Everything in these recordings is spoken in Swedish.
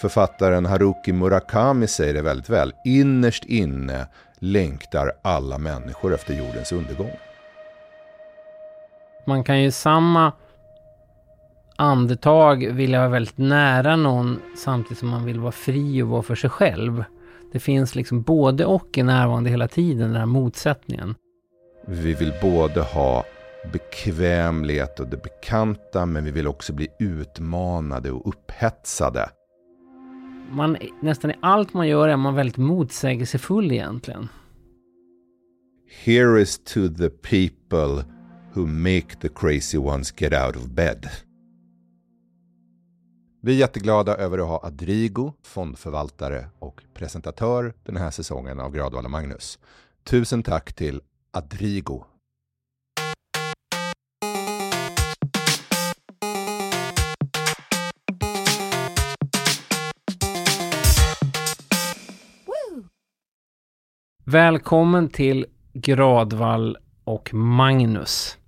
Författaren Haruki Murakami säger det väldigt väl. Innerst inne längtar alla människor efter jordens undergång. Man kan ju samma andetag vilja vara väldigt nära någon samtidigt som man vill vara fri och vara för sig själv. Det finns liksom både och är närvarande hela tiden, den här motsättningen. Vi vill både ha bekvämlighet och det bekanta, men vi vill också bli utmanade och upphetsade. Man, nästan i allt man gör är man väldigt motsägelsefull egentligen. Here is to the people who make the crazy ones get out of bed. Vi är jätteglada över att ha Adrigo, fondförvaltare och presentatör den här säsongen av Gradvalla Magnus. Tusen tack till Adrigo. Välkommen till Gradvall och Magnus.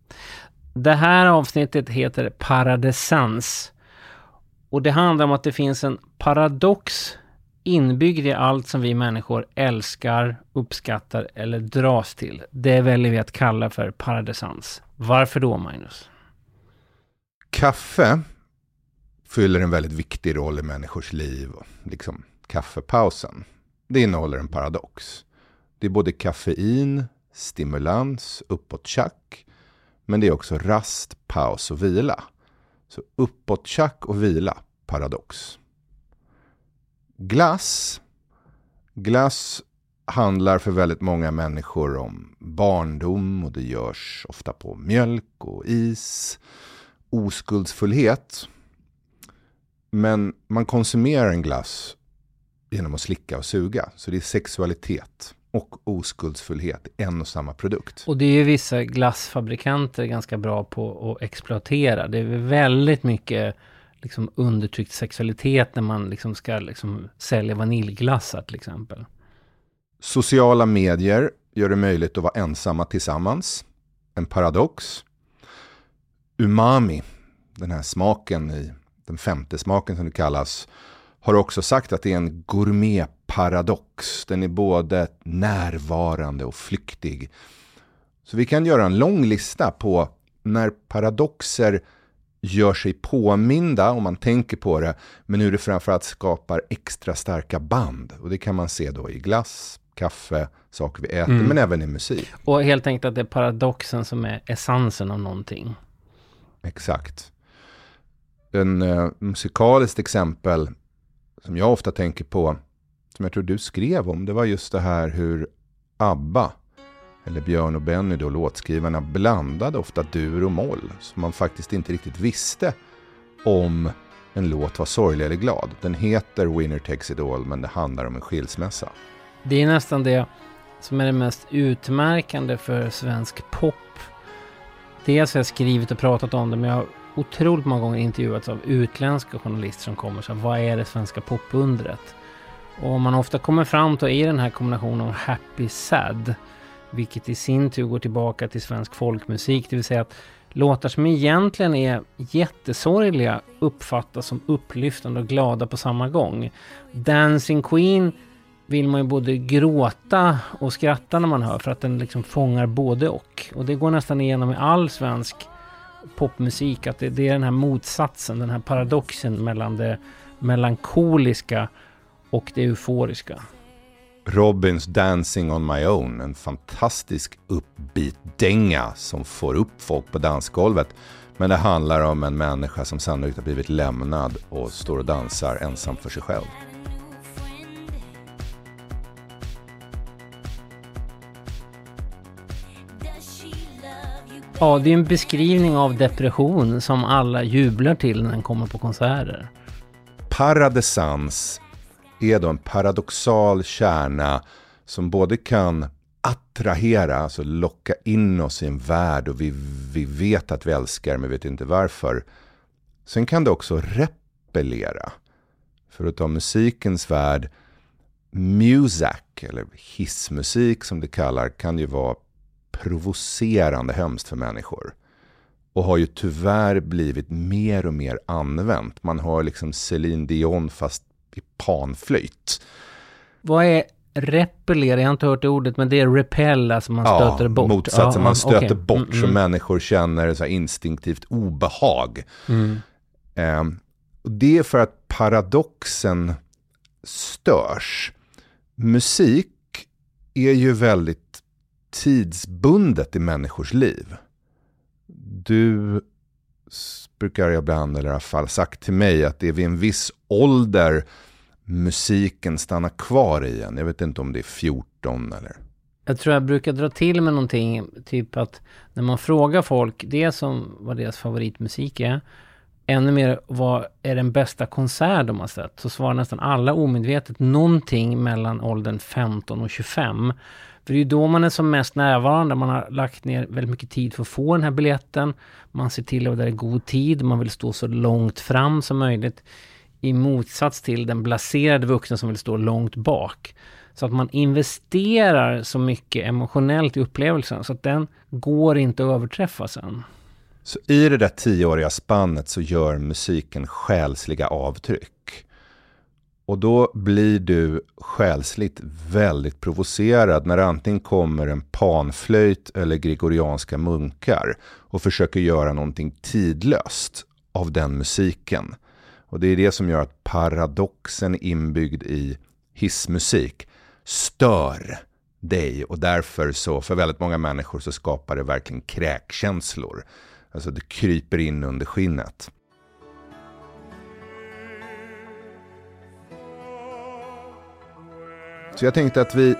Det här avsnittet heter Paradesens. Och det handlar om att det finns en paradox inbyggd i allt som vi människor älskar, uppskattar eller dras till. Det väljer vi att kalla för paradesans. Varför då, Magnus? Kaffe fyller en väldigt viktig roll i människors liv. Liksom kaffepausen. Det innehåller en paradox. Det är både kaffein, stimulans, uppåttjack Men det är också rast, paus och vila. Så uppåttjack och vila, paradox. Glass. Glass handlar för väldigt många människor om barndom och det görs ofta på mjölk och is. Oskuldsfullhet. Men man konsumerar en glass genom att slicka och suga. Så det är sexualitet och oskuldsfullhet i en och samma produkt. Och det är ju vissa glassfabrikanter ganska bra på att exploatera. Det är väldigt mycket liksom undertryckt sexualitet när man liksom ska liksom sälja vaniljglassar till exempel. Sociala medier gör det möjligt att vara ensamma tillsammans. En paradox. Umami, den här smaken i den femte smaken som det kallas, har också sagt att det är en gourmetparadox. Den är både närvarande och flyktig. Så vi kan göra en lång lista på när paradoxer gör sig påminda om man tänker på det, men hur det framförallt skapar extra starka band. Och det kan man se då i glass, kaffe, saker vi äter, mm. men även i musik. Och helt enkelt att det är paradoxen som är essensen av någonting. Exakt. En uh, musikaliskt exempel som jag ofta tänker på, som jag tror du skrev om, det var just det här hur ABBA, eller Björn och Benny då, låtskrivarna, blandade ofta dur och moll. Så man faktiskt inte riktigt visste om en låt var sorglig eller glad. Den heter Winner takes it all, men det handlar om en skilsmässa. Det är nästan det som är det mest utmärkande för svensk pop. Dels har jag skrivit och pratat om det, men jag har otroligt många gånger intervjuats av utländska journalister som kommer så vad är det svenska popundret? Och man ofta kommer fram till i den här kombinationen av happy sad, vilket i sin tur går tillbaka till svensk folkmusik, det vill säga att låtar som egentligen är jättesorgliga uppfattas som upplyftande och glada på samma gång. Dancing Queen vill man ju både gråta och skratta när man hör för att den liksom fångar både och. Och det går nästan igenom i all svensk popmusik, att det, det, är den här motsatsen, den här paradoxen mellan det melankoliska och det euforiska. Robins Dancing on my own, en fantastisk uppbeat-dänga som får upp folk på dansgolvet. Men det handlar om en människa som sannolikt har blivit lämnad och står och dansar ensam för sig själv. Ja, det är en beskrivning av depression som alla jublar till när den kommer på konserter. Paradesans är då en paradoxal kärna som både kan attrahera, alltså locka in oss i en värld och vi, vi vet att vi älskar men vet inte varför. Sen kan det också repellera. För att ta musikens värld, music, eller hissmusik som det kallar, kan ju vara provocerande hemskt för människor. Och har ju tyvärr blivit mer och mer använt. Man har liksom Céline Dion fast i panflöjt. Vad är repellera? Jag har inte hört det ordet, men det är repel, alltså man stöter ja, bort. motsatsen, ja, man stöter okay. bort mm, så mm. människor känner så instinktivt obehag. Mm. Och det är för att paradoxen störs. Musik är ju väldigt tidsbundet i människors liv. Du brukar ibland, eller i alla fall sagt till mig, att det är vid en viss ålder musiken stannar kvar i en. Jag vet inte om det är 14 eller... Jag tror jag brukar dra till med någonting, typ att när man frågar folk det som vad deras favoritmusik är, ännu mer vad är den bästa konsert de har sett, så svarar nästan alla omedvetet någonting mellan åldern 15 och 25. För det är ju då man är som mest närvarande, man har lagt ner väldigt mycket tid för att få den här biljetten. Man ser till att det är god tid, man vill stå så långt fram som möjligt. I motsats till den blaserade vuxna som vill stå långt bak. Så att man investerar så mycket emotionellt i upplevelsen så att den går inte att överträffa sen. Så i det där tioåriga spannet så gör musiken själsliga avtryck. Och då blir du själsligt väldigt provocerad när det antingen kommer en panflöjt eller gregorianska munkar och försöker göra någonting tidlöst av den musiken. Och det är det som gör att paradoxen inbyggd i hissmusik stör dig och därför så för väldigt många människor så skapar det verkligen kräkkänslor. Alltså det kryper in under skinnet. Så jag tänkte att vi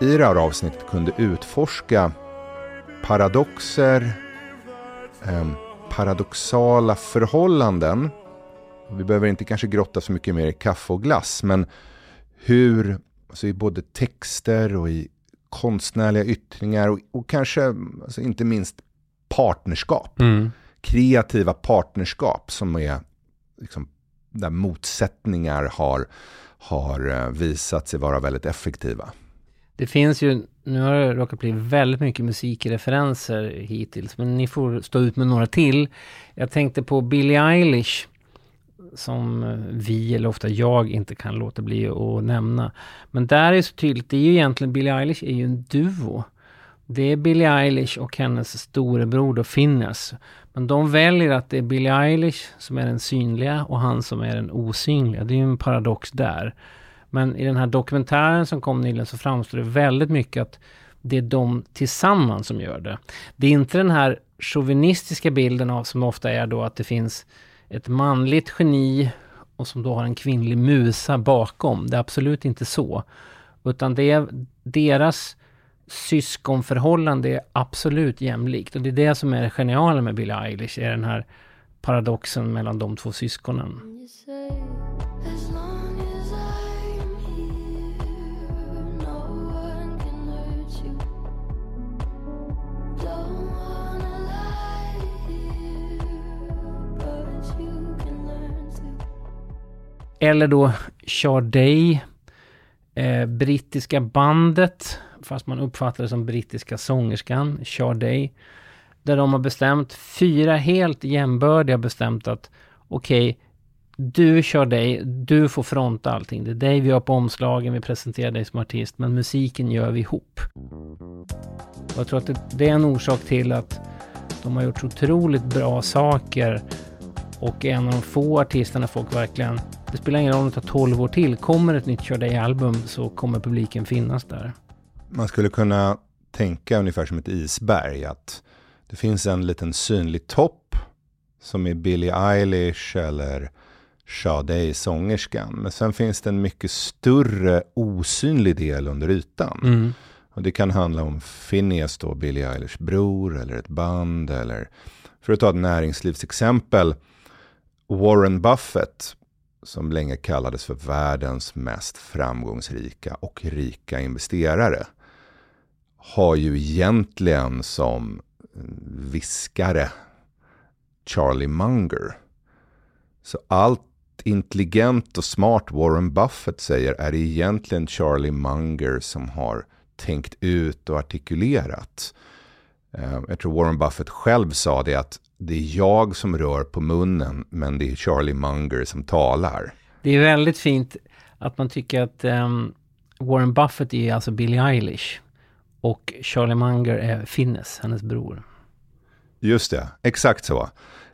i det här avsnittet kunde utforska paradoxer, eh, paradoxala förhållanden. Vi behöver inte kanske grotta så mycket mer i kaffe och glass, men hur, alltså i både texter och i konstnärliga yttringar och, och kanske, alltså inte minst partnerskap. Mm. Kreativa partnerskap som är liksom, där motsättningar har, har eh, visat sig vara väldigt effektiva. Det finns ju, nu har det råkat bli väldigt mycket musikreferenser hittills, men ni får stå ut med några till. Jag tänkte på Billie Eilish, som eh, vi, eller ofta jag, inte kan låta bli att nämna. Men där är det så tydligt, det är ju egentligen, Billie Eilish är ju en duo. Det är Billie Eilish och hennes storebror då Finnes. Men de väljer att det är Billie Eilish som är den synliga och han som är den osynliga. Det är ju en paradox där. Men i den här dokumentären som kom nyligen så framstår det väldigt mycket att det är de tillsammans som gör det. Det är inte den här chauvinistiska bilden av som ofta är då att det finns ett manligt geni och som då har en kvinnlig musa bakom. Det är absolut inte så. Utan det är deras syskonförhållande är absolut jämlikt. Och det är det som är det geniala med Billie Eilish, är den här paradoxen mellan de två syskonen. Eller då Sade, eh, brittiska bandet, fast man uppfattar det som brittiska sångerskan, Sade. Där de har bestämt, fyra helt jämbördiga bestämt att okej, okay, du kör dig, du får fronta allting. Det är dig vi har på omslagen, vi presenterar dig som artist, men musiken gör vi ihop. Och jag tror att det, det är en orsak till att de har gjort så otroligt bra saker och är en av de få artisterna folk verkligen det spelar ingen roll om det tar 12 år till. Kommer ett nytt Kör dig-album så kommer publiken finnas där. Man skulle kunna tänka ungefär som ett isberg. Att det finns en liten synlig topp som är Billie Eilish eller Sade, sångerskan. Men sen finns det en mycket större osynlig del under ytan. Mm. Och det kan handla om Phineas då, Billie Eilish bror eller ett band eller för att ta ett näringslivsexempel. Warren Buffett som länge kallades för världens mest framgångsrika och rika investerare har ju egentligen som viskare Charlie Munger. Så allt intelligent och smart Warren Buffett säger är det egentligen Charlie Munger som har tänkt ut och artikulerat. Eh, jag tror Warren Buffett själv sa det att det är jag som rör på munnen men det är Charlie Munger som talar. Det är väldigt fint att man tycker att um, Warren Buffett är alltså Billie Eilish. Och Charlie Munger är Finnes, hennes bror. Just det, exakt så.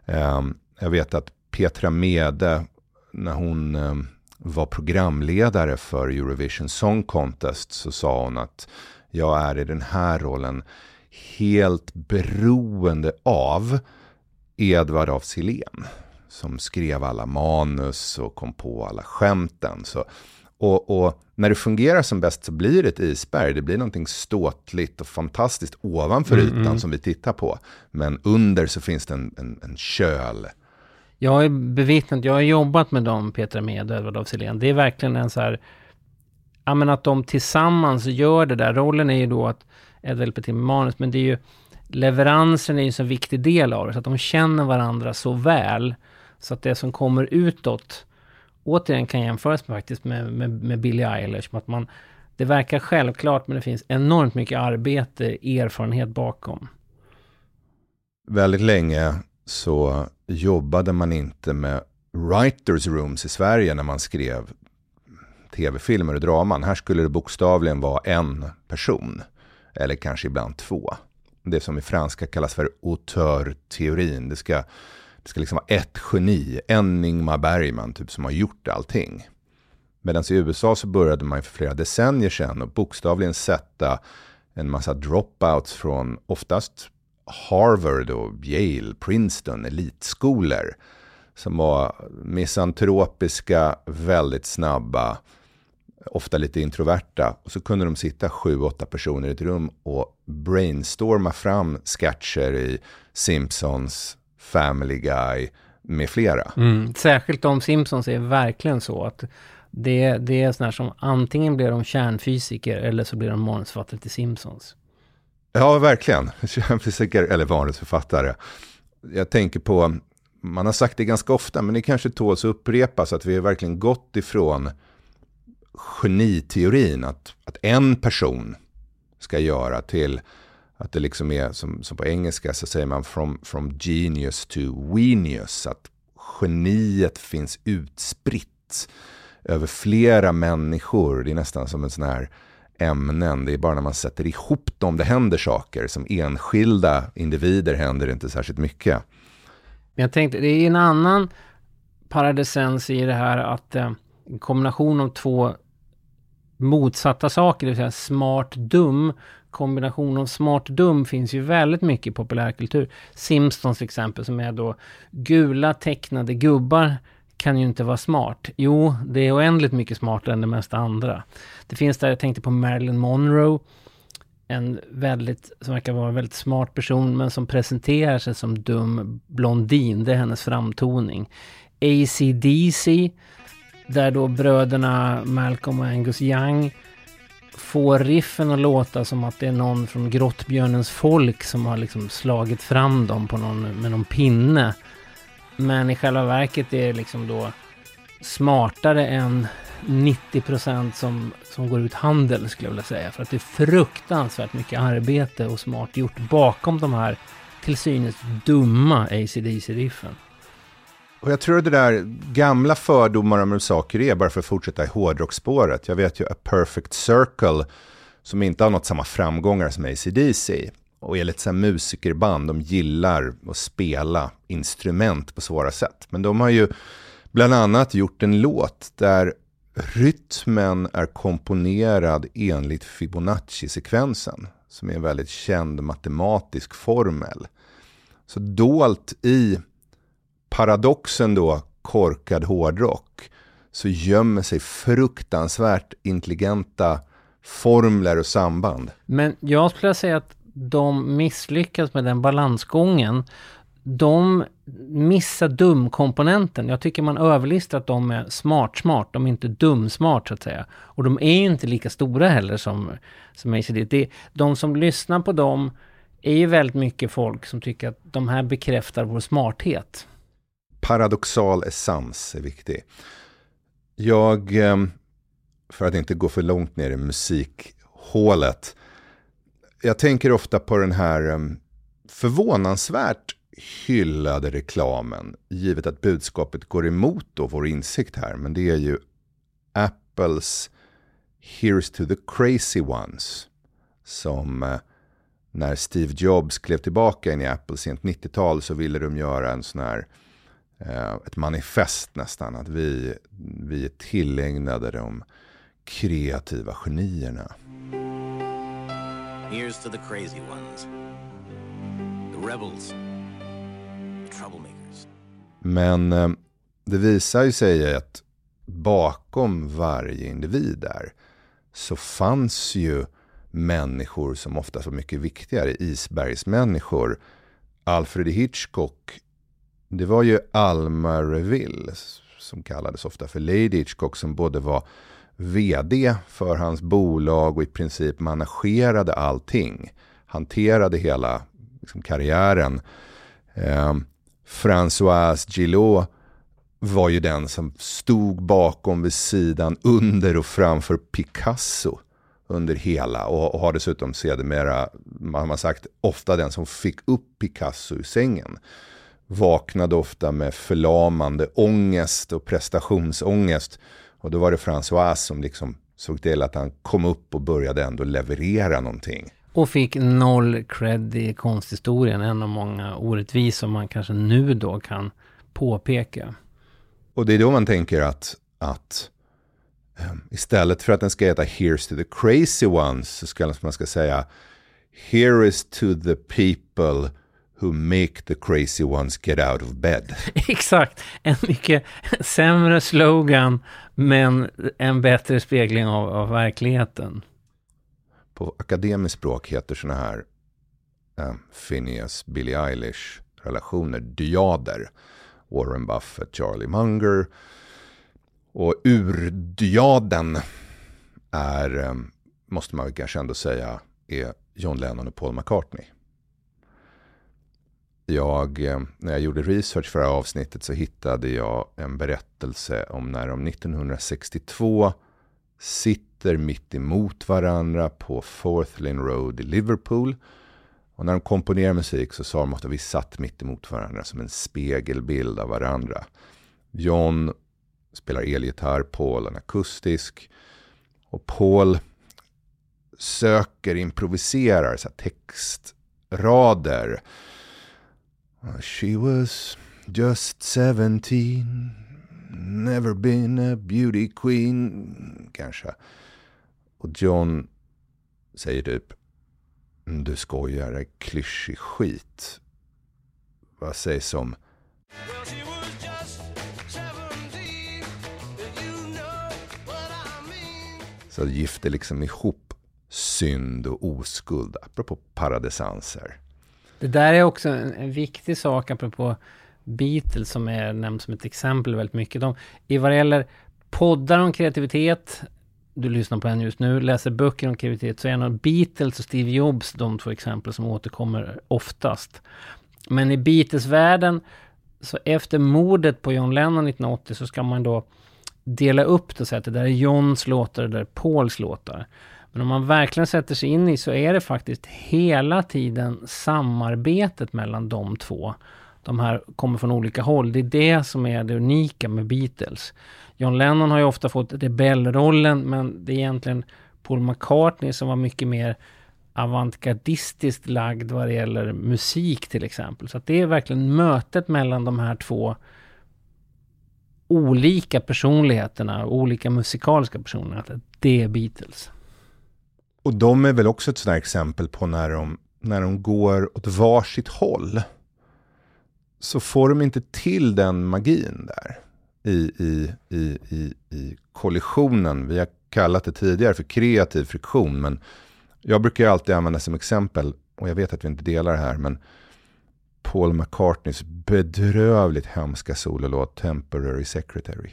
Ehm, jag vet att Petra Mede, när hon ehm, var programledare för Eurovision Song Contest, så sa hon att jag är i den här rollen helt beroende av Edvard af Sillén som skrev alla manus och kom på alla skämten. Så, och, och, när det fungerar som bäst så blir det ett isberg. Det blir någonting ståtligt och fantastiskt ovanför mm, ytan mm. som vi tittar på. Men under så finns det en, en, en köl. Jag har bevittnat, jag har jobbat med dem, Petra Med och Edvard af Sillén. Det är verkligen en så här, ja men att de tillsammans gör det där. Rollen är ju då att Edvard hjälper till med manus, men det är ju leveransen är ju en så viktig del av det. Så att de känner varandra så väl. Så att det som kommer utåt återigen kan jämföras med, faktiskt med, med, med Billie Eilish. Att man, det verkar självklart men det finns enormt mycket arbete, erfarenhet bakom. Väldigt länge så jobbade man inte med writers rooms i Sverige när man skrev tv-filmer och draman. Här skulle det bokstavligen vara en person. Eller kanske ibland två. Det som i franska kallas för auteur-teorin. Det ska det ska liksom vara ett geni, en Ingmar Bergman typ som har gjort allting. Medan i USA så började man för flera decennier sedan och bokstavligen sätta en massa dropouts från oftast Harvard och Yale, Princeton, elitskolor. Som var misantropiska, väldigt snabba, ofta lite introverta. Och så kunde de sitta sju, åtta personer i ett rum och brainstorma fram sketcher i Simpsons, Family Guy med flera. Mm. Särskilt de Simpsons är verkligen så att det, det är sådana här som antingen blir de kärnfysiker eller så blir de manusförfattare till Simpsons. Ja, verkligen. Kärnfysiker eller manusförfattare. Jag tänker på, man har sagt det ganska ofta, men det kanske tåls att upprepas att vi har verkligen gått ifrån geniteorin, att, att en person ska göra till att det liksom är, som, som på engelska så säger man from, from genius to genius. Att geniet finns utspritt över flera människor. Det är nästan som en sån här ämnen. Det är bara när man sätter ihop dem det händer saker. Som enskilda individer händer det inte särskilt mycket. Men Jag tänkte, det är en annan paradesens i det här att eh, en kombination av två motsatta saker, det vill säga smart, dum, kombination av smart dum finns ju väldigt mycket i populärkultur. Simpsons till exempel som är då gula tecknade gubbar kan ju inte vara smart. Jo, det är oändligt mycket smartare än det mesta andra. Det finns där, jag tänkte på Marilyn Monroe. En väldigt, som verkar vara en väldigt smart person men som presenterar sig som dum blondin. Det är hennes framtoning. ACDC, där då bröderna Malcolm och Angus Young få riffen att låta som att det är någon från Grottbjörnens folk som har liksom slagit fram dem på någon, med någon pinne. Men i själva verket är det liksom då smartare än 90% som, som går ut handel skulle jag vilja säga. För att det är fruktansvärt mycket arbete och smart gjort bakom de här till synes dumma ACDC-riffen. Och jag tror det där gamla fördomar om hur saker är, bara för att fortsätta i hårdrocksspåret. Jag vet ju A Perfect Circle, som inte har nått samma framgångar som ACDC. Och är lite så här musikerband, de gillar att spela instrument på svåra sätt. Men de har ju bland annat gjort en låt där rytmen är komponerad enligt Fibonacci-sekvensen. Som är en väldigt känd matematisk formel. Så dolt i paradoxen då, korkad hårdrock, så gömmer sig fruktansvärt intelligenta formler och samband. Men jag skulle säga att de misslyckas med den balansgången. De missar dumkomponenten. Jag tycker man överlistar att de är smart-smart. De är inte dum-smart så att säga. Och de är ju inte lika stora heller som, som ACD. de som lyssnar på dem är ju väldigt mycket folk som tycker att de här bekräftar vår smarthet paradoxal essens är viktig. Jag, eh, för att inte gå för långt ner i musikhålet, jag tänker ofta på den här eh, förvånansvärt hyllade reklamen, givet att budskapet går emot då vår insikt här, men det är ju Apples Here's to the Crazy Ones. Som eh, när Steve Jobs klev tillbaka in i Apple sent 90-tal så ville de göra en sån här ett manifest nästan. Att vi, vi är tillägnade de kreativa genierna. Here's to the crazy ones. The rebels. The troublemakers. Men eh, det visar ju sig att bakom varje individ där så fanns ju människor som ofta var mycket viktigare, isbergsmänniskor. Alfred Hitchcock, det var ju Alma Reville som kallades ofta för Lady Hitchcock som både var vd för hans bolag och i princip managerade allting. Hanterade hela liksom, karriären. Eh, Françoise Gillot var ju den som stod bakom vid sidan under och framför Picasso under hela och, och har dessutom sedermera, man har sagt, ofta den som fick upp Picasso ur sängen. Vaknade ofta med förlamande ångest och prestationsångest. Och då var det François som liksom såg till att han kom upp och började ändå leverera någonting. Och fick noll cred i konsthistorien, en av många orättvisor man kanske nu då kan påpeka. Och det är då man tänker att, att um, istället för att den ska heta Here's to the crazy ones så ska man ska säga Here is to the people who make the crazy ones get out of bed. Exakt, en mycket sämre slogan men en bättre spegling av, av verkligheten. På akademiskt språk heter sådana här um, Phineas, Billie Eilish relationer dyader. Warren Buffett, Charlie Munger. Och urdyaden är, eh, måste man kanske ändå säga, är John Lennon och Paul McCartney. Jag, eh, när jag gjorde research för det här avsnittet så hittade jag en berättelse om när de 1962 sitter mitt emot varandra på Fourth Lane Road i Liverpool och när de komponerar musik så sa de att vi satt mitt emot varandra som en spegelbild av varandra. John spelar elgitarr, Paul en akustisk. Och Paul söker, improviserar så textrader. She was just 17, never been a beauty queen, kanske. Och John säger typ du skojar, det är klyschig skit. Vad sägs om... Så gifter liksom ihop synd och oskuld, apropå paradesanser. Det där är också en, en viktig sak, apropå Beatles, som är nämnt som ett exempel väldigt mycket. De, I vad det gäller poddar om kreativitet, du lyssnar på en just nu, läser böcker om kreativitet, så är nog Beatles och Steve Jobs de två exempel som återkommer oftast. Men i Beatles-världen, så efter mordet på John Lennon 1980 så ska man då dela upp det och säga att det där är Johns låtar, och det där är Pauls låtar. Men om man verkligen sätter sig in i så är det faktiskt hela tiden samarbetet mellan de två. De här kommer från olika håll. Det är det som är det unika med Beatles. John Lennon har ju ofta fått rebellrollen men det är egentligen Paul McCartney som var mycket mer avantgardistiskt lagd vad det gäller musik till exempel. Så att det är verkligen mötet mellan de här två olika personligheterna, olika musikaliska personligheter. Det är Beatles. Och de är väl också ett sådant exempel på när de, när de går åt varsitt håll. Så får de inte till den magin där i, i, i, i, i kollisionen. Vi har kallat det tidigare för kreativ friktion. Men jag brukar alltid använda som exempel, och jag vet att vi inte delar det här, men Paul McCartneys bedrövligt hemska sololåt Temporary Secretary.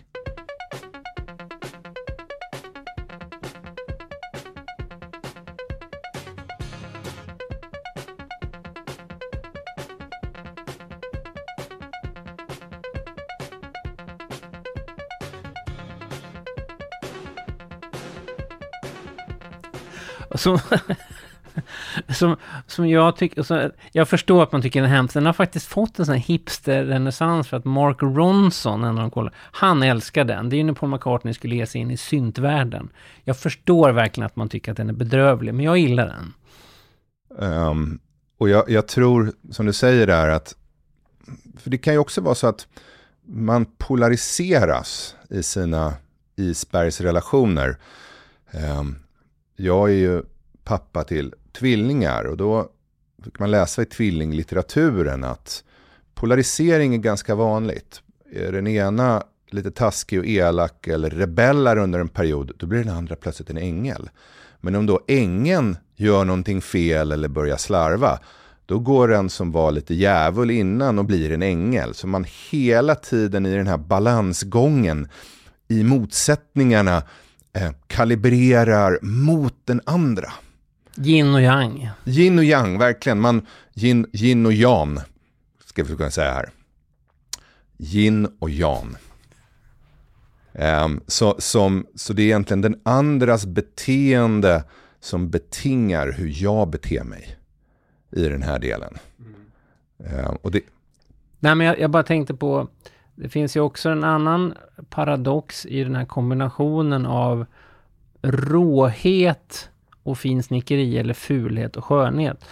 Som, som, som jag tycker, jag förstår att man tycker den är hemsk. Den har faktiskt fått en sån här hipster-renässans för att Mark Ronson, en av de kollar, han älskar den. Det är ju när Paul McCartney skulle ge sig in i syntvärlden. Jag förstår verkligen att man tycker att den är bedrövlig, men jag gillar den. Um, och jag, jag, tror, som du säger där, att för det kan ju också vara så att man polariseras i sina isbergsrelationer. Um, ehm, jag är ju pappa till tvillingar och då kan man läsa i tvillinglitteraturen att polarisering är ganska vanligt. Är den ena lite taskig och elak eller rebellar under en period, då blir den andra plötsligt en ängel. Men om då ängeln gör någonting fel eller börjar slarva, då går den som var lite djävul innan och blir en ängel. Så man hela tiden i den här balansgången i motsättningarna eh, kalibrerar mot den andra. Yin och yang. Yin och yang, verkligen. Man, yin, yin och jan, ska vi kunna säga här. Yin och jan. Um, så, som, så det är egentligen den andras beteende som betingar hur jag beter mig i den här delen. Mm. Um, och det... Nej, men jag, jag bara tänkte på, det finns ju också en annan paradox i den här kombinationen av råhet och finsnickeri eller fulhet och skönhet.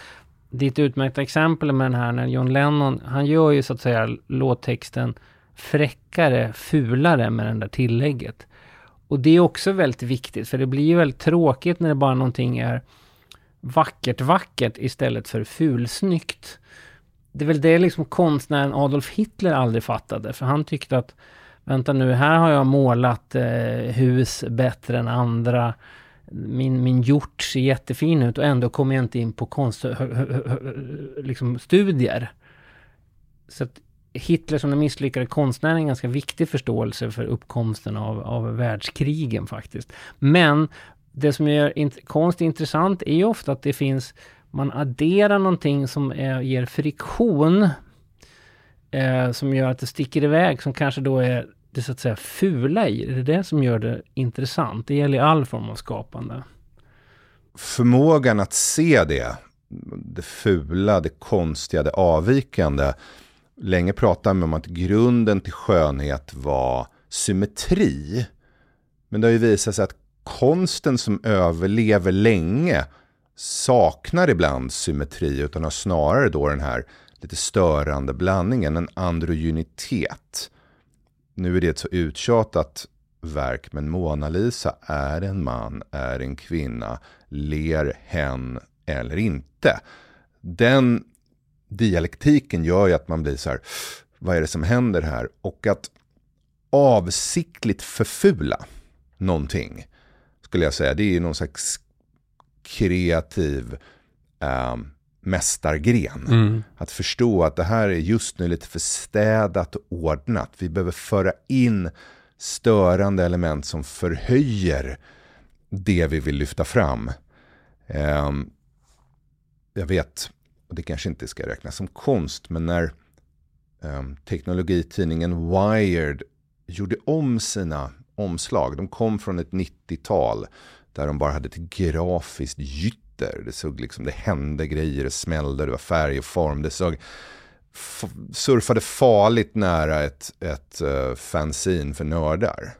Ditt utmärkta exempel med den här när John Lennon, han gör ju så att säga låttexten fräckare, fulare med det där tillägget. Och det är också väldigt viktigt, för det blir ju väldigt tråkigt när det bara någonting är vackert, vackert istället för fulsnyggt. Det är väl det liksom konstnären Adolf Hitler aldrig fattade, för han tyckte att vänta nu, här har jag målat eh, hus bättre än andra. Min, min hjort ser jättefin ut och ändå kommer jag inte in på konst, liksom studier. Så att Hitler som den misslyckade konstnären är en ganska viktig förståelse för uppkomsten av, av världskrigen faktiskt. Men det som gör int konst intressant är ju ofta att det finns, man adderar någonting som är, ger friktion, eh, som gör att det sticker iväg, som kanske då är det så att säga fula i. Det är det som gör det intressant. Det gäller all form av skapande. Förmågan att se det, det fula, det konstiga, det avvikande, länge pratade man om att grunden till skönhet var symmetri. Men det har ju visat sig att konsten som överlever länge saknar ibland symmetri utan har snarare då den här lite störande blandningen, en androgynitet. Nu är det ett så uttjatat verk, men Mona Lisa är en man, är en kvinna, ler hen eller inte. Den dialektiken gör ju att man blir så här, vad är det som händer här? Och att avsiktligt förfula någonting, skulle jag säga, det är ju någon slags kreativ äh, mästargren. Mm. Att förstå att det här är just nu lite för städat och ordnat. Vi behöver föra in störande element som förhöjer det vi vill lyfta fram. Um, jag vet och det kanske inte ska räknas som konst, men när um, teknologitidningen Wired gjorde om sina omslag, de kom från ett 90-tal där de bara hade ett grafiskt gytter. Det såg liksom, det hände grejer, det smällde, det var färg och form. Det såg, surfade farligt nära ett, ett uh, fanzine för nördar.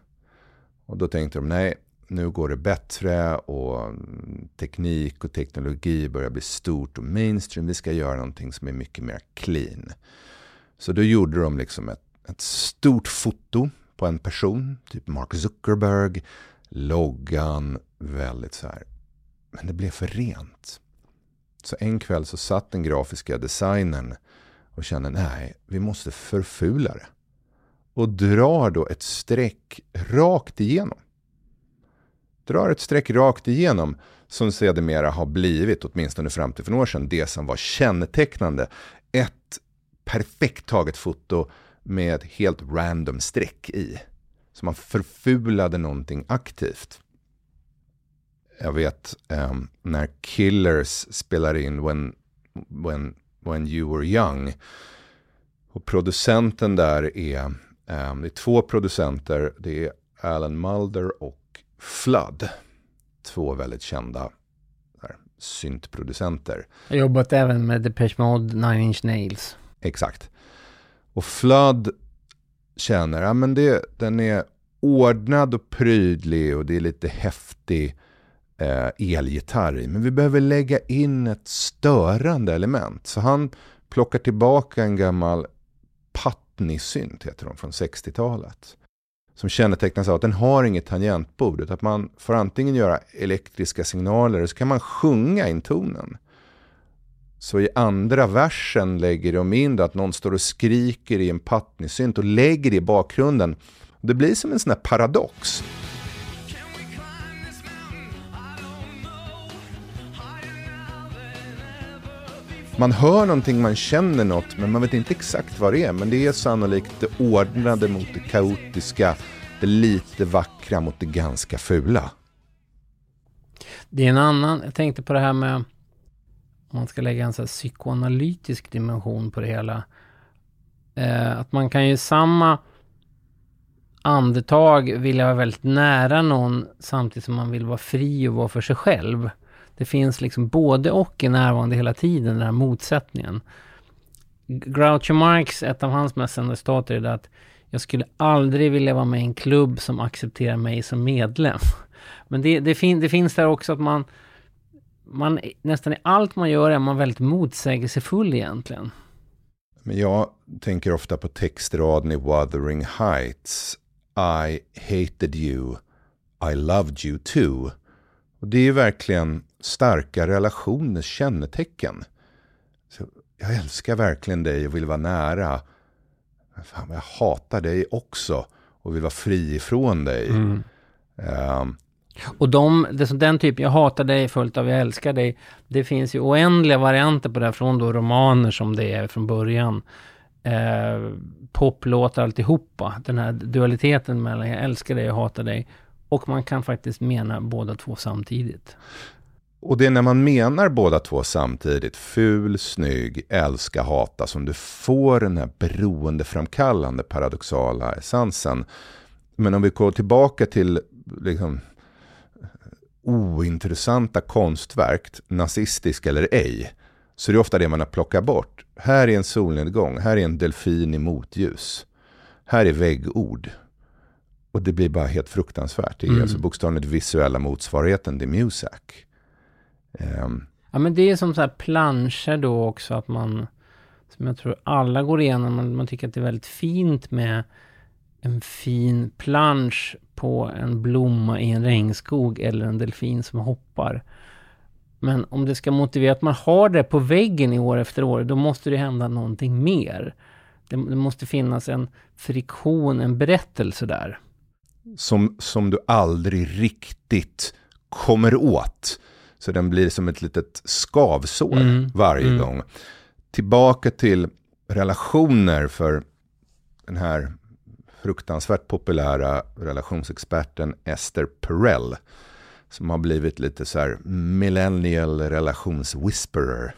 Och då tänkte de, nej, nu går det bättre och mm, teknik och teknologi börjar bli stort och mainstream. Vi ska göra någonting som är mycket mer clean. Så då gjorde de liksom ett, ett stort foto på en person, typ Mark Zuckerberg, loggan, väldigt så här. Men det blev för rent. Så en kväll så satt den grafiska designern och kände nej, vi måste förfula det. Och drar då ett streck rakt igenom drar ett streck rakt igenom som sedermera har blivit, åtminstone fram till för några år sedan, det som var kännetecknande. Ett perfekt taget foto med ett helt random streck i. Så man förfulade någonting aktivt. Jag vet um, när Killers spelar in when, when, when you were young. Och producenten där är, um, det är två producenter. Det är Alan Mulder och Flood. Två väldigt kända syntproducenter. Jag jobbat även med Depeche Mode, Nine Inch Nails. Exakt. Och Flood känner, ja men det, den är ordnad och prydlig och det är lite häftig eh, elgitarr i. Men vi behöver lägga in ett störande element. Så han plockar tillbaka en gammal Patney-synt, heter de, från 60-talet. Som kännetecknas av att den har inget tangentbord, utan att man får antingen göra elektriska signaler, eller så kan man sjunga in tonen. Så i andra versen lägger de in att någon står och skriker i en patnisynt och lägger det i bakgrunden. Det blir som en sån här paradox. Man hör någonting, man känner något, men man vet inte exakt vad det är. Men det är sannolikt det ordnade mot det kaotiska, det lite vackra mot det ganska fula. Det är en annan, jag tänkte på det här med, om man ska lägga en så här psykoanalytisk dimension på det hela. Eh, att man kan ju samma andetag vilja vara väldigt nära någon samtidigt som man vill vara fri och vara för sig själv. Det finns liksom både och är närvarande hela tiden, den här motsättningen. Groucho Marx, ett av hans mest kända stater, är det att jag skulle aldrig vilja vara med i en klubb som accepterar mig som medlem. Men det, det, fin, det finns där också att man, man, nästan i allt man gör är man väldigt motsägelsefull egentligen. Men jag tänker ofta på textraden i Wuthering Heights. I hated you, I loved you too. Och det är verkligen starka relationers kännetecken. Så jag älskar verkligen dig och vill vara nära. Men fan, jag hatar dig också och vill vara fri ifrån dig. Mm. Um, och de, den typen, jag hatar dig fullt av jag älskar dig. Det finns ju oändliga varianter på det, från då romaner som det är från början. Eh, poplåtar alltihopa. Den här dualiteten mellan jag älskar dig och hatar dig. Och man kan faktiskt mena båda två samtidigt. Och det är när man menar båda två samtidigt, ful, snygg, älska, hata, som du får den här beroendeframkallande paradoxala essensen. Men om vi går tillbaka till liksom, ointressanta konstverk, nazistiska eller ej, så det är ofta det man har plockat bort. Här är en solnedgång, här är en delfin i motljus. Här är väggord. Och det blir bara helt fruktansvärt. Det är mm. alltså bokstavligt visuella motsvarigheten till Muzak. Um, ja men det är som så här planscher då också att man, som jag tror alla går igenom, man, man tycker att det är väldigt fint med en fin plansch på en blomma i en regnskog eller en delfin som hoppar. Men om det ska motivera att man har det på väggen i år efter år, då måste det hända någonting mer. Det, det måste finnas en friktion, en berättelse där. Som, som du aldrig riktigt kommer åt. Så den blir som ett litet skavsår mm. varje mm. gång. Tillbaka till relationer för den här fruktansvärt populära relationsexperten Esther Perel. Som har blivit lite så här millennial relationswhisperer.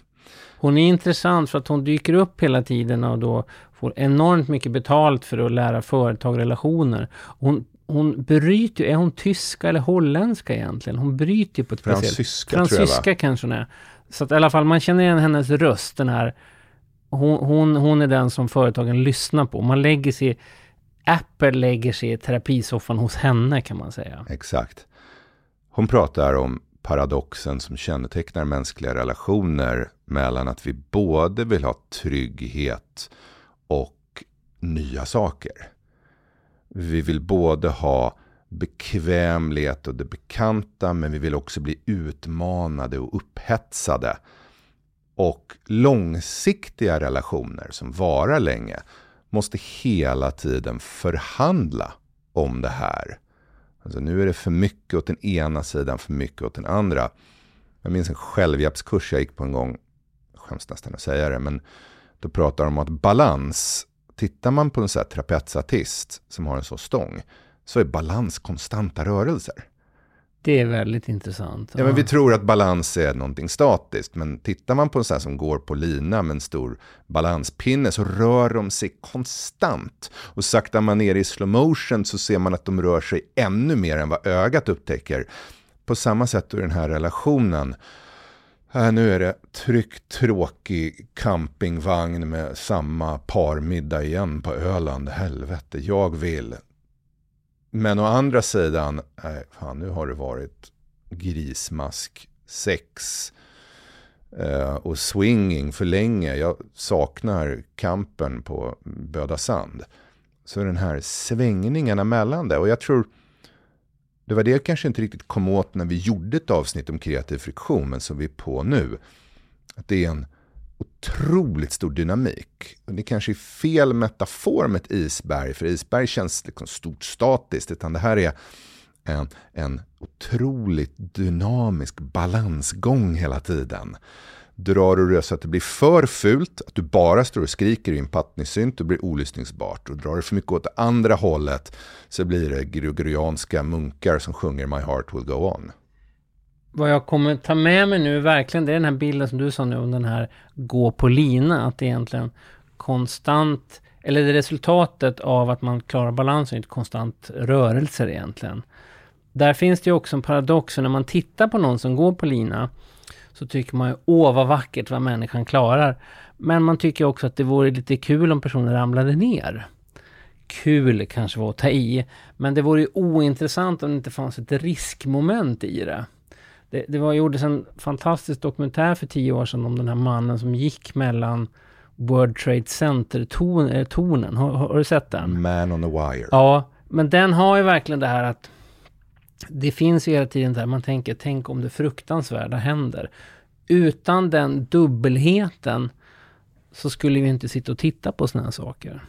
Hon är intressant för att hon dyker upp hela tiden och då får enormt mycket betalt för att lära företag relationer. Hon hon bryter är hon tyska eller holländska egentligen? Hon bryter ju på ett speciellt... Fransyska Fransyska kanske hon är. Så att i alla fall man känner igen hennes röst, den här. Hon, hon, hon är den som företagen lyssnar på. Man lägger sig, Apple lägger sig i terapisoffan hos henne kan man säga. Exakt. Hon pratar om paradoxen som kännetecknar mänskliga relationer mellan att vi både vill ha trygghet och nya saker. Vi vill både ha bekvämlighet och det bekanta, men vi vill också bli utmanade och upphetsade. Och långsiktiga relationer som varar länge måste hela tiden förhandla om det här. Alltså nu är det för mycket åt den ena sidan, för mycket åt den andra. Jag minns en självhjälpskurs jag gick på en gång, jag skäms nästan att säga det, men då pratar de om att balans tittar man på en sån här trapetsartist som har en så stång så är balans konstanta rörelser. Det är väldigt intressant. Ja, men vi tror att balans är någonting statiskt. Men tittar man på en sån här som går på lina med en stor balanspinne så rör de sig konstant. Och saktar man ner i slow motion så ser man att de rör sig ännu mer än vad ögat upptäcker. På samma sätt i den här relationen här nu är det tryckt tråkig campingvagn med samma parmiddag igen på Öland. Helvete, jag vill. Men å andra sidan, nej, fan, nu har det varit grismask, sex eh, och swinging för länge. Jag saknar kampen på Böda Sand. Så den här svängningarna mellan det. Och jag tror det var det jag kanske inte riktigt kom åt när vi gjorde ett avsnitt om kreativ friktion, men som vi är på nu. Att det är en otroligt stor dynamik. Och det kanske är fel metafor med ett isberg, för isberg känns liksom stort statiskt, utan det här är en, en otroligt dynamisk balansgång hela tiden drar du det så att det blir för fult, att du bara står och skriker i en pattnysynt, och blir olyssningsbart. Och drar du för mycket åt det andra hållet så blir det gregorianska munkar som sjunger My heart will go on. Vad jag kommer ta med mig nu verkligen, det är den här bilden som du sa nu om den här gå på lina, att det egentligen konstant, eller det är resultatet av att man klarar balansen, inte konstant rörelser egentligen. Där finns det ju också en paradox, när man tittar på någon som går på lina, så tycker man ju åh vad vackert vad människan klarar. Men man tycker också att det vore lite kul om personen ramlade ner. Kul kanske var att ta i, men det vore ju ointressant om det inte fanns ett riskmoment i det. Det, det var, gjordes en fantastisk dokumentär för tio år sedan om den här mannen som gick mellan World Trade Center-tornen. Eh, har, har, du sett den? Man on the wire. Ja, men den har ju verkligen det här att det finns ju hela tiden där man tänker, tänk om det fruktansvärda händer. Utan den dubbelheten så skulle vi inte sitta och titta på sådana här saker.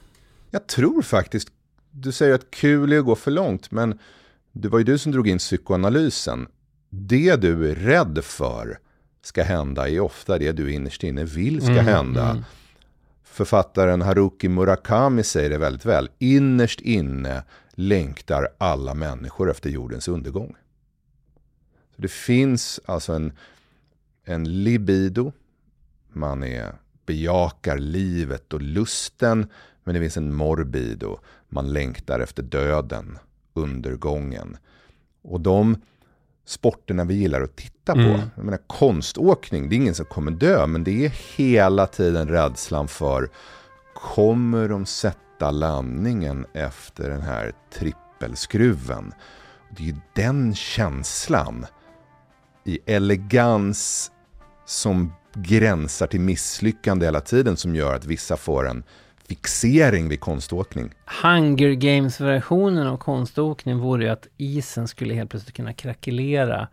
Jag tror faktiskt, du säger att kul är att gå för långt, men det var ju du som drog in psykoanalysen. Det du är rädd för ska hända är ofta det du innerst inne vill ska mm, hända. Mm. Författaren Haruki Murakami säger det väldigt väl. Innerst inne längtar alla människor efter jordens undergång. Så det finns alltså en, en libido, man är, bejakar livet och lusten, men det finns en morbido, man längtar efter döden, undergången. Och de sporterna vi gillar att titta på. Mm. Jag menar, konståkning, det är ingen som kommer dö, men det är hela tiden rädslan för kommer de sätta rätta landningen efter den här trippelskruven. Det är ju den känslan i elegans som gränsar till misslyckande hela tiden som gör att vissa får en fixering vid konståkning. Hunger Games-versionen av konståkning vore ju att isen skulle helt plötsligt kunna krackelera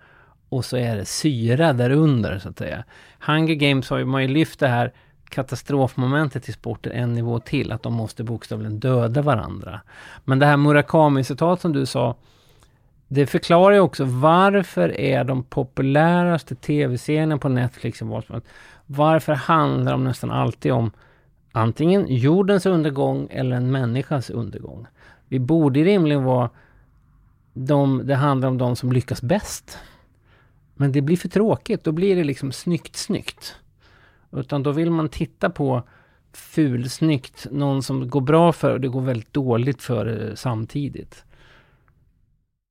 och så är det syra där under så att säga. Hunger Games har ju man ju lyft det här katastrofmomentet i sporten en nivå till, att de måste bokstavligen döda varandra. Men det här Murakami-citat som du sa, det förklarar ju också varför är de populäraste tv-serierna på Netflix i Varför handlar de nästan alltid om antingen jordens undergång eller en människas undergång. Vi borde rimligen vara de, det handlar om de som lyckas bäst. Men det blir för tråkigt, då blir det liksom snyggt snyggt. Utan då vill man titta på fulsnyggt, någon som går bra för och det går väldigt dåligt för eh, samtidigt.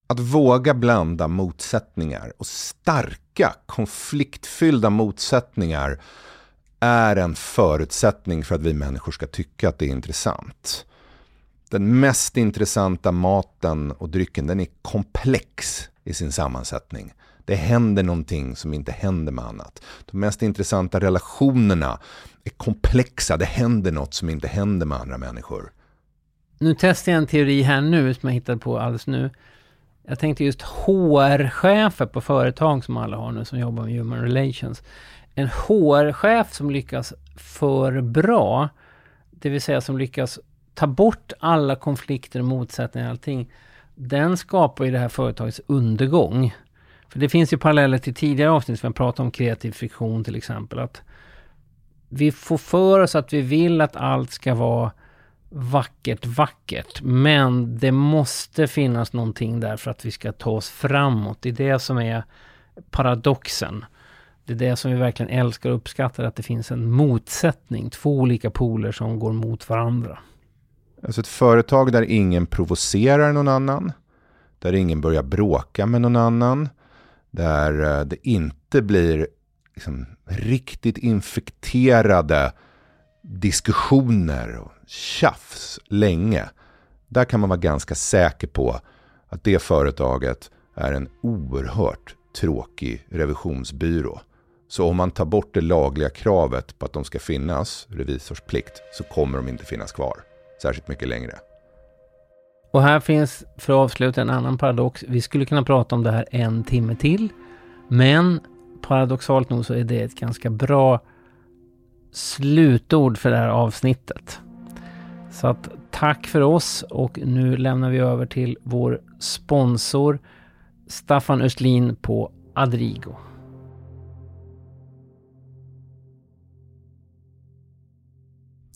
Att våga blanda motsättningar och starka konfliktfyllda motsättningar är en förutsättning för att vi människor ska tycka att det är intressant. Den mest intressanta maten och drycken den är komplex i sin sammansättning. Det händer någonting som inte händer med annat. De mest intressanta relationerna är komplexa. Det händer något som inte händer med andra människor. Nu testar jag en teori här nu som jag hittade på alldeles nu. Jag tänkte just HR-chefer på företag som alla har nu som jobbar med human relations. En HR-chef som lyckas för bra, det vill säga som lyckas ta bort alla konflikter och motsättningar och allting. Den skapar ju det här företagets undergång. För det finns ju paralleller till tidigare avsnitt som jag pratade om kreativ friktion till exempel. Att vi får för oss att vi vill att allt ska vara vackert, vackert. Men det måste finnas någonting där för att vi ska ta oss framåt. Det är det som är paradoxen. Det är det som vi verkligen älskar och uppskattar, att det finns en motsättning. Två olika poler som går mot varandra. Alltså ett företag där ingen provocerar någon annan. Där ingen börjar bråka med någon annan där eh, det inte blir liksom, riktigt infekterade diskussioner och tjafs länge. Där kan man vara ganska säker på att det företaget är en oerhört tråkig revisionsbyrå. Så om man tar bort det lagliga kravet på att de ska finnas, revisorsplikt, så kommer de inte finnas kvar särskilt mycket längre. Och här finns, för att avsluta, en annan paradox. Vi skulle kunna prata om det här en timme till. Men paradoxalt nog så är det ett ganska bra slutord för det här avsnittet. Så att tack för oss och nu lämnar vi över till vår sponsor Staffan Östlin på Adrigo.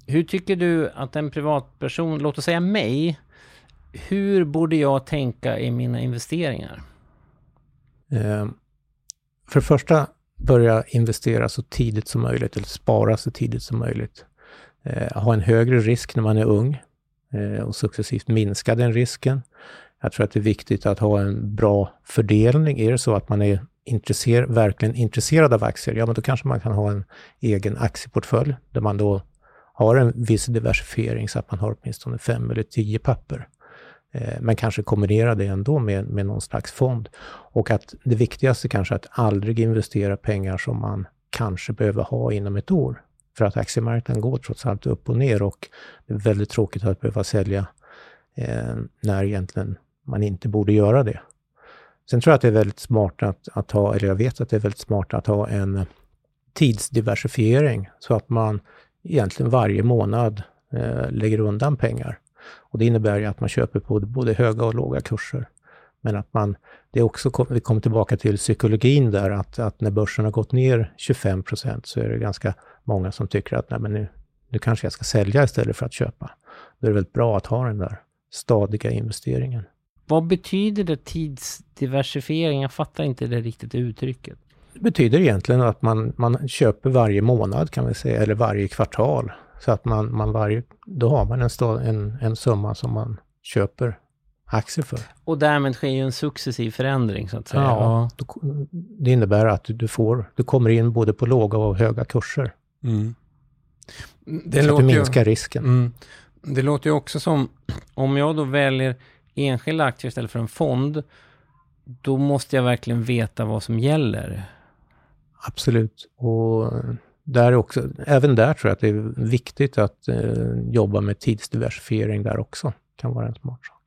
Hur tycker du att en privatperson, låt oss säga mig, hur borde jag tänka i mina investeringar? Eh, för det första, börja investera så tidigt som möjligt, eller spara så tidigt som möjligt. Eh, ha en högre risk när man är ung eh, och successivt minska den risken. Jag tror att det är viktigt att ha en bra fördelning. Är det så att man är intresser verkligen intresserad av aktier, ja men då kanske man kan ha en egen aktieportfölj där man då har en viss diversifiering så att man har åtminstone fem eller tio papper. Eh, men kanske kombinera det ändå med, med någon slags fond. Och att det viktigaste kanske är att aldrig investera pengar som man kanske behöver ha inom ett år. För att aktiemarknaden går trots allt upp och ner och det är väldigt tråkigt att behöva sälja eh, när egentligen man inte borde göra det. Sen tror jag att det är väldigt smart att, att ha, eller jag vet att det är väldigt smart att ha en tidsdiversifiering så att man egentligen varje månad eh, lägger undan pengar. Och det innebär ju att man köper på både höga och låga kurser. Men att man, det är också, vi kommer tillbaka till psykologin där, att, att när börsen har gått ner 25 procent så är det ganska många som tycker att nej, men nu, nu kanske jag ska sälja istället för att köpa. Då är det väldigt bra att ha den där stadiga investeringen. Vad betyder det tidsdiversifiering? Jag fattar inte det riktigt uttrycket. Det betyder egentligen att man, man köper varje månad kan vi säga, eller varje kvartal. Så att man, man varje, då har man en, en, en summa som man köper aktier för. Och därmed sker ju en successiv förändring så att säga. Ja, ja. det innebär att du, får, du kommer in både på låga och höga kurser. Mm. Det så att du minskar ju, risken. Mm. Det låter ju också som, om jag då väljer enskilda aktier istället för en fond, då måste jag verkligen veta vad som gäller. Absolut. Och där också, även där tror jag att det är viktigt att eh, jobba med tidsdiversifiering där också. kan vara en smart sak.